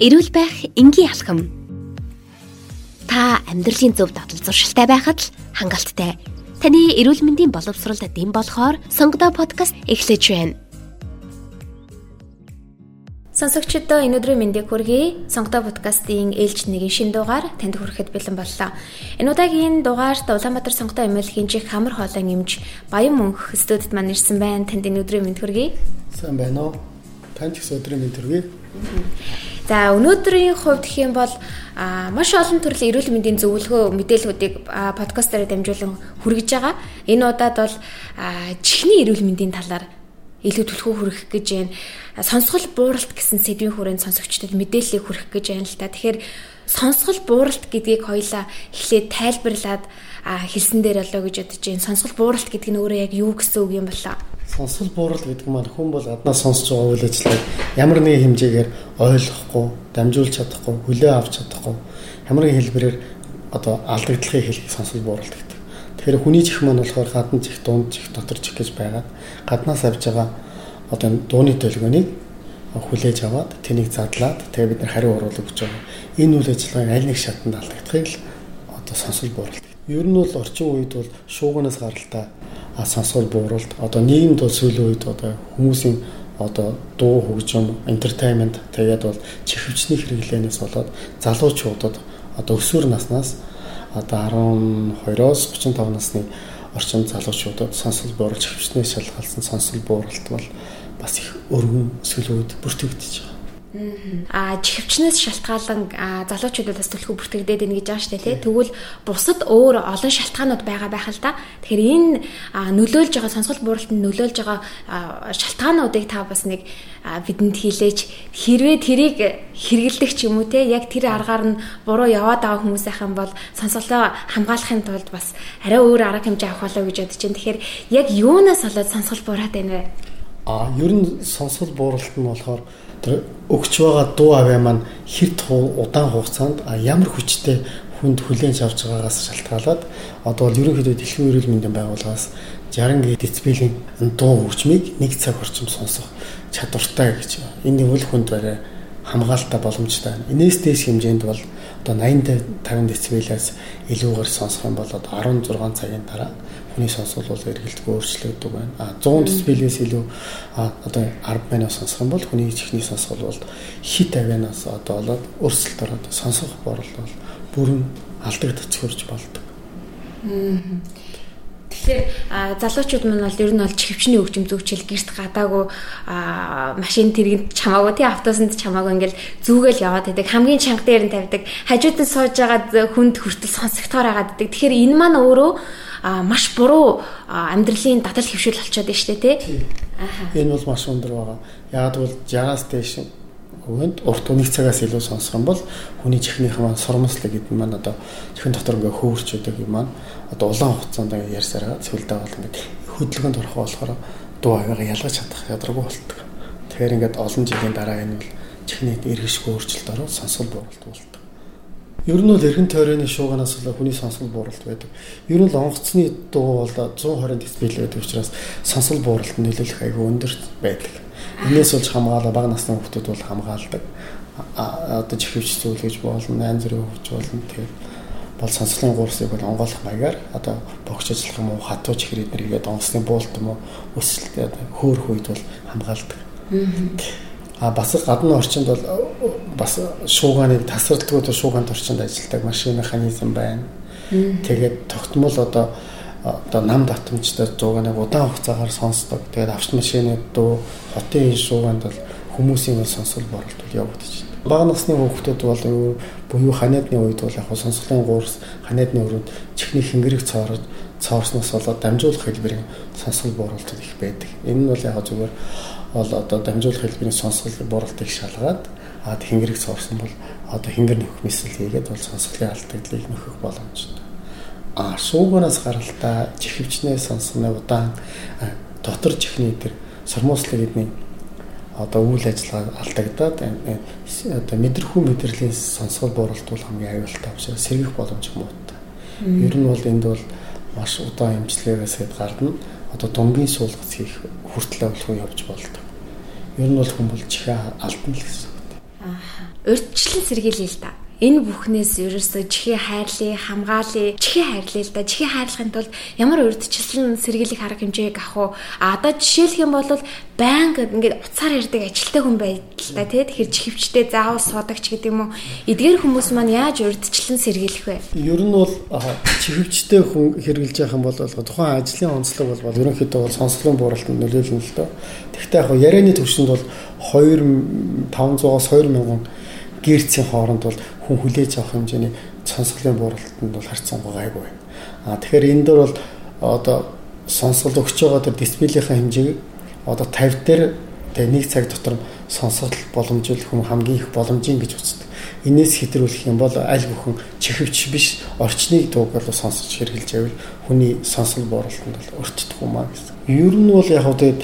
Эрүүл байх энгийн алхам. Та амьдралын зөв дадал зуршилтай байхад л хангалттай. Таны эрүүл мэндийн боловсролд дэм болохоор сонгодоо подкаст эхлэж байна. Сонсогчдоо энэ өдрийн мэндийг хүргэе. Сонгодоо подкастын ээлж нэгin шин дугаар танд хүрэхэд бэлэн боллоо. Энэ удаагийн дугаарт Улаанбаатар сонгодоо эмээлхийн чих хамар хоолойн эмч Баян мөнх студид маань ирсэн байна. Танд энэ өдрийн мэнд хүргэе. Сайн байна уу? Танд ч өдрийн мэнд хүргэе. За өнөөдрийн хувьд гэх юм бол маш олон төрлийн эрүүл мэндийн зөвлөгөө мэдээллүүдийг подкастаараа дамжуулан хүргэж байгаа. Энэ удаад бол чихний эрүүл мэндийн талаар илүү түлхүү хүргэх гэж байна. Сонсгол бууралт гэсэн сэдвийн хүрээнд сонсогчдод мэдээллийг хүргэх гэж байна л та. Тэгэхээр сонсгол бууралт гэдгийг хоёлаа эхлээд тайлбарлаад хэлсэн дээр болоо гэж бодож байна. Сонсгол бууралт гэдэг нь өөрөө яг юу гэсэн үг юм болоо? Сонсол буурал гэдэг маань хүн бол аднаас сонсож байгаа үйл ажиллагааг ямар нэгэн хэмжээгээр ойлгохгүй, дамжуулж чадахгүй, хүлээн авч чадахгүй ямар нэгэн хэлбэрээр одоо алдагдлахыг хэлэх сонсол буурал гэдэг. Тэгэхээр хүний чих маань болохоор гадна чих, дунд чих, дотор чих гэж байгаад гаднаас авж байгаа одоо дууны төлгөөнийг хүлээж аваад тэнийг задлаад тэгээ бид нар хариу оруулах гэж байгаа. Энэ үйл ажиллагааг аль нэг шатанд алдагдахыг л одоо сонсол буурал. Ер нь бол орчин үед бол шууганаас гаралтай сонсгол бууралт одоо нийгэмд бол сүүлийн үед одоо хүмүүсийн одоо дуу хөгжим, entertainment тэгээд бол чихвчний хэрэглэнээс болоод залуучуудад одоо өсвөр наснаас одоо 12-оос 35 насны орчим залуучуудад сонсгол бууралт чихвчнээс шалгалсан сонсгол бууралт бол бас их өргөн үед бүртгэгдэж байгаа. А чихвчнээс шалтгаалan залуучуудаас төлхөө бүртгэгдээд байна гэж байгаа шүү дээ тий. Тэгвэл бусад өөр олон шалтгаанууд байгаа байх л да. Тэгэхээр энэ нөлөөлж байгаа сонсгол бууралтанд нөлөөлж байгаа шалтгаануудыг та бас нэг бидэнд хэлээж хэрвээ тэрийг хэрэгэлдэг ч юм уу те яг тэр аргаар нь буруу яваад байгаа хүмүүсийнх юм бол сонсголоо хамгаалахын тулд бас арай өөр арга хэмжээ авах болоо гэж бодож байна. Тэгэхээр яг юунаас болоод сонсгол буураад байна вэ? А ер нь сонсгол бууралт нь болохоор тэр өгч байгаа дуу аваа маань хэр удаан хугацаанд ямар хүчтэй хүнд хүлээн авч байгаагаас шалтгаалаад одоо бол ерөнхийдөө дэлхийн эрүүл мэндийн байгууллагаас 60 децибелийн дуу хөгжмийг нэг цаг орчим сонсох чадвартай гэж. Энэ үл хүнд барай хамгаалалтаа боломжтой. Инээс дээш хэмжээнд бол одоо 80 50 децибелээс илүүгээр сонсох юм бол одоо 16 цагийн дараа хүний сонсгол бол эргэлтгүй өөрчлөгдөв байна. А 100 децибелээс илүү одоо 10 минут сонсох юм бол хүний чихний сонсгол бол хит авианаас одоо болоод өрсөлд ороод сонсох борол бол бүрэн алдагдаж хөрж болдог. Тэгэхээр залуучууд маань бол ер нь бол чихвчний хөгжим зөвчл гэрт гадаагүй машин тэргэнд чамаагүй тий автобусанд чамаагүй ингээл зүгээл яваад байдаг хамгийн чанга дээр нь тавьдаг хажууд нь сууж байгаа хүнд хүртэл сонсогдохоор байгаад байдаг. Тэгэхээр энэ маань өөрөө маш буруу амьдралын дадал хөвшил болчиход байна шүү дээ тий. Энэ бол маш өндөр байгаа. Яг бол 60-аас дээш өгөнд урт нэг цагаас илүү сонсох юм бол хүний чихнийх маань сормослог гэдэг маань одоо чихэн дотор ингээ хөөрч өгдөг юм маань одоо улаан хугацаанд ингээ ярьсараа цэвэлдээ бол ингээ хөдөлгөөнд орох болохоор дуу авиага ялгаж чадах ядраггүй болтдог. Тэгэхээр ингээд олон жилийн дараа энэ бол чихний эргэшгүй өөрчлөлт ороод сонсгол бууралт болдог. Ер нь бол эргэн тойрны шууганаас л хүний сонсгол бууралт байдаг. Ер нь л онгоцны дуу бол 120 децибел байдаг учраас сонсгол бууралт нөлөөлөх аягүй өндөр байдаг. Энээс болж хамгаалаа бага насны хүмүүс бол хамгаалдаг. Одоо чихвч зөвлөж болно, янз бүрийн хөвч болно. Тэгээд бол сонсголын гуурсыг бол онгойлох маягаар одоо богч ажиллах юм уу, хатуу чихэр эднэргээд онгоцны буулт юм уу, өсөлт хөөх үед бол хамгаалдаг. А бас гадны орчинд бол бас шуугааны тасралтгүй шуугаанд орчинд ажилладаг машин механизм байна. Тэгээд тогтмол одоо одоо нам татамжтай зуугааныг удаан хугацаагаар сонсдог. Тэгээд автомашины дуу хотын шуугаанд бол хүмүүсийн бол сонсол боролт явагдаж байна. Бага насны хүүхдүүд бол буюу ханиадны үед бол яг сонсголын гуурс ханиадны өрөөнд чихний хингэрэг цоорож цоорсноос болоод дамжуулах хэлбэрийн сонсгол бууралтууд их байдаг. Энэ нь бол яг зүгээр бол одоо дамжуулах хэлбэрийн сонсгол бууралтыг шалгаад а тэнгэрийг соорсон бол одоо хингэр нөхөх мэсэл хийгээд бол сонсголын алдагдлыг нөхөх боломжтой. А шуугаараас гаралтай чихвчнээс сонсгоны удаан дотор чихний тэр сормослог гэдний одоо үйл ажиллагаа алдагдаад одоо мэдрэхүү мэдрэлийн сонсгол бууралт бол хамгийн аюултай учраас сэргийх боломж муутай. Ер нь бол энд бол маш удаан эмчилгээгээс хэд гарна одоо дунгийн суулгац хийх хүртэл явуулах явж болдог. Ер нь бол бол чихээ алдна л гэсэн. Урьдчилан сэргийлээ л да энэ бүхнээс ерөөсөө чихээ хайрлаа, хамгаалъя, чихээ хайрлаа л да. Чихээ хайрлахын тулд ямар урьдчилан сэргийлэх арга хэмжээг авах уу? А одоо жишээлх юм бол байнга ингээд уцаар ярддаг ажилтай хүн байдал та тий. Тэгэхээр чихвчтэй заавал суудагч гэдэг юм уу? Эдгээр хүмүүс маань яаж урьдчилан сэргийлэх вэ? Ер нь бол чихвчтэй хүн хэрэгжилж явах юм бол тухайн ажлын онцлог бол ерөнхийдөө сонсголын бууралтанд нөлөөлнө л доо. Тэгэхдээ яг ярианы төвшөнд бол 2500-аас 2000 гэрцийн хооронд бол хүн хүлээж авах хэмжээний сонсголын бууралтанд бол харьцангуй гайгүй байна. А тэгэхээр энэ дөр бол одоо сонсгол өгч байгаа тэр дисплейийнхаа хэмжээг одоо 50 дээр тэгээ нэг цаг дотор сонсгол боломжтой хүн хамгийн их боломжийн гэж үздэг. Инээс хэтрүүлэх юм бол аль бүхэн чихвч биш орчныг дууг бол сонсож хэрглэж байвал хүний сонсгол бууралтанд бол өртдөх юм аа гэсэн. Ер нь бол яг хөө тэгээд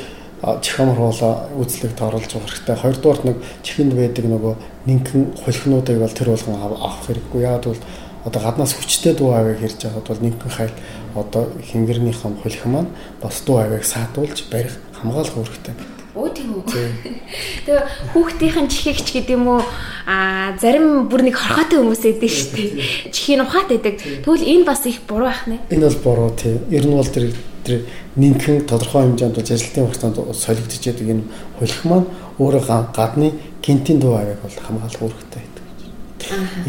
чихамар хуулаа үзлэгт оруулж байгаа хэрэгтэй. Хоёрдугаарт нэг чихэнд байдаг нөгөө нэгэн хулхнуудыг бол тэр болгон авах хэрэггүй. Яг бол одоо гаднаас хүчтэй дуу авыг хэрж байгаад бол нэгэн хайл одоо хингэрнийхэн хулх маань бас дуу авыг саатуулж барих хамгаалах хэрэгтэй. Өө тийм үү. Тэгээ хүүхдийн чихэгч гэдэг юм уу а зарим бүр нэг хорхоотой хүмүүс байдаг шүү дээ. Чихийн ухаат байдаг. Тэгвэл энэ бас их буруу байх нэ. Энэ бол буруу тийм. Ер нь бол тэр тэр нэгэн тодорхой хэмжээнд ажилтны хугацаанд солигдож яадаг энэ хулих маань өөрөө гадны гинтийн дуу авийг бол хамгаалах үүрэгтэй байдаг.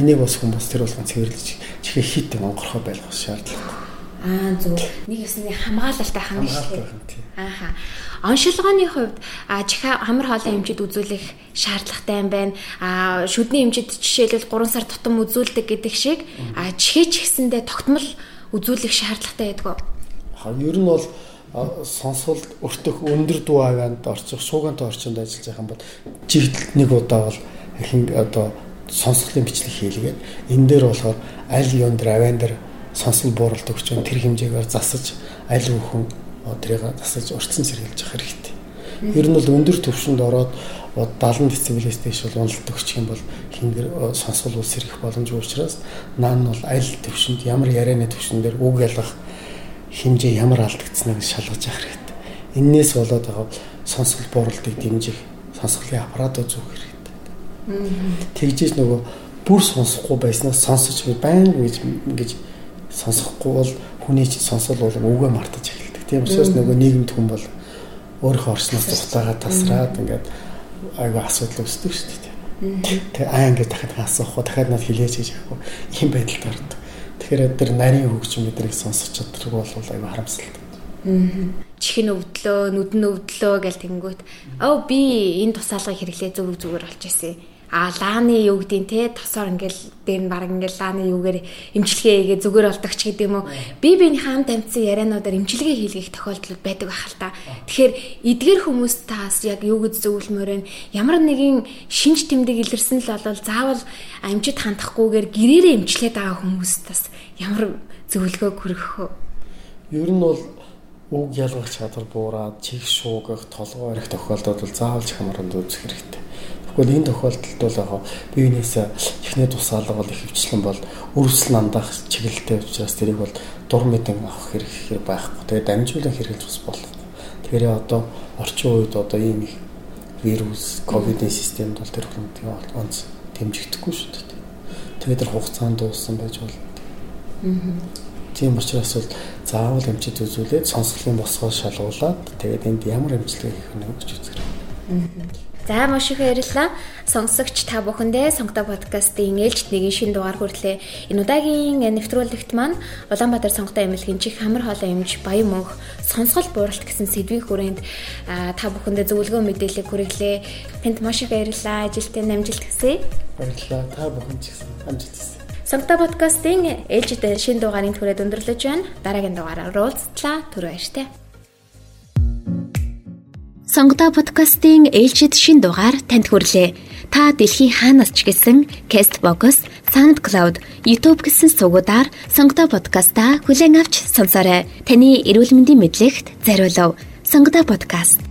Энийг бас хүмүүс тэр болгон цэвэрлэж чихээ хит онгорхоо байлгах шаардлагатай. Аа зөв. Нэг ясны хамгаалалтай хангаж шүү дээ. Ааха. Оншилгооны хувьд чихээ хамар хоолой хэмжид үзүүлэх шаардлагатай юм байна. А шүдний хэмжид жишээлбэл 3 сар тутам үзүүлдэг гэдэг шиг а чихээ ч гэсэндээ тогтмол үзүүлэх шаардлагатай байдаг. Ха ер нь бол сонсвол өртөх өндөр дуу авианд орчих суугантай орчинд ажиллаж байгаа юм бол жигдэлт нэг удаа бол хин одоо сонсголын бичлэг хийлгээд энэ дээр болохоор аль юун дээр авиан дээр сонсол бууралт өгч тэр хэмжээгээр засаж аль бүхэн тэрийг засаж урьдчилан сэргийлж явах хэрэгтэй. Ер нь бол өндөр төвшөнд ороод 70 децибелээс дээш бол уналт өгчих юм бол хингэр сонсгол улс сэргэх боломжгүй учраас наан нь бол аль төвшөнд ямар ярианы төвшин дээр үг ялгах хэмжээ ямар алдагдсныг шалгаж явах хэрэгтэй. Иннээс болоод байгаа сонсгол бууралтыг дэмжих сонсголын аппаратууд зүүх хэрэгтэй. Тэгжээж нөгөө бүр сонсохгүй байснаас сонсож байнга гэж ингэж сонсохгүй бол хүний сонсол бол үгээ мартаж эхэлнэ Тийм учраас нөгөө нийгэмд хүн бол өөрийнхөө орчноос зугатаагаа тасраад ингээд айгүй асуудал үүсдэг шүү дээ. Тэгээ аа ингээд дахиад асуухгүй дахиад над хилээч гэж яахгүй ийм байдалд ордог. Тэгэхээр тэр нарийн хөгжим мэдрийг сонсож чаддаг бол айгүй харамсалтай. Чихэн өвдлөө, нүдэн өвдлөө гэл тэнгүүт. Оо би энэ тусаалгыг хэрэглээ зөв зүгээр болж ирсэн а лааны юу гэдгийг те? Тосоор ингээл дээр нь баг ингээл лааны юугээр имчилгээ хийгээ зүгээр болдог ч гэдэг юм уу? Би биений хаан тамцсан яриануудаар имчилгээ хийлгэх тохиолдол байдаг байх л та. Тэгэхээр эдгэр хүмүүс таас яг юу гэж зөвлөмөр вэ? Ямар нэгэн шинж тэмдэг илэрсэн л бол заавал амжид хандахгүйгээр гэрээрээ имчлээд байгаа хүмүүс тас ямар зөвлөгөө хүргэх вэ? Ер нь бол үг ялгах чадвар буураад чих шуугах толгой орих тохиолдолд бол заавал чамранд үзэх хэрэгтэй Тэгвэл энэ тохиолдолд бол яг биенээс эхний тусаалга бол их хвчлэн бол өрөвсөл нандах чиглэлтэй учраас тэрийг бол дур мэдэн авах хэрэг хэрэг байхгүй. Тэгээд дамжуулан хэрэглэж бас болохгүй. Тэгэхээр одоо орчин үед одоо ийм их вирус, ковидын системд бол тэр хүнтэй онц дэмжигдэхгүй шүү дээ. Тэгээд тэр хугацаанд дууссан байж болно. Аа. Тийм учраас бол заавал эмчит үзүүлээд сонсголын босгоо шалгуулад тэгээд энд ямар эмчилгээ хийх гэж үзэх хэрэгтэй. Аа. За маш их баярлалаа. Сонсогч та бүхэндээ Сонготой подкастын ээлжид нэгэн шин дугаар хүртлээ. Энэ удаагийн нэвтрүүлэгт маань Улаанбаатар Сонготой эмнэлгийн чих хамар хоолой эмч Баян мөнх сонсгол бууралт гэсэн сэдвийн хүрээнд та бүхэндээ зөвлөгөө мэдээлэл хүргэлээ. Танд маш их баярлалаа. Ажилтны амжилт хүсье. Баярлалаа. Та бүхэн ч гэсэн амжилт хүсье. Сонготой подкастын ээлжид шин дугаарын түрээд өндөрлөж байна. Дараагийн дугаараар уулзтлаа. Түр баяртай. Сонгодоо подкастын ээлжид шин дугаар танд хүрлээ. Та дэлхийн хаанаас ч гэсэн Castbox, SoundCloud, YouTube гэсэн сувгуудаар Сонгодоо подкастаа хүлээн авч сонсоорой. Таны эрүүл мэндийн мэдлэгт зориулав. Сонгодоо подкаст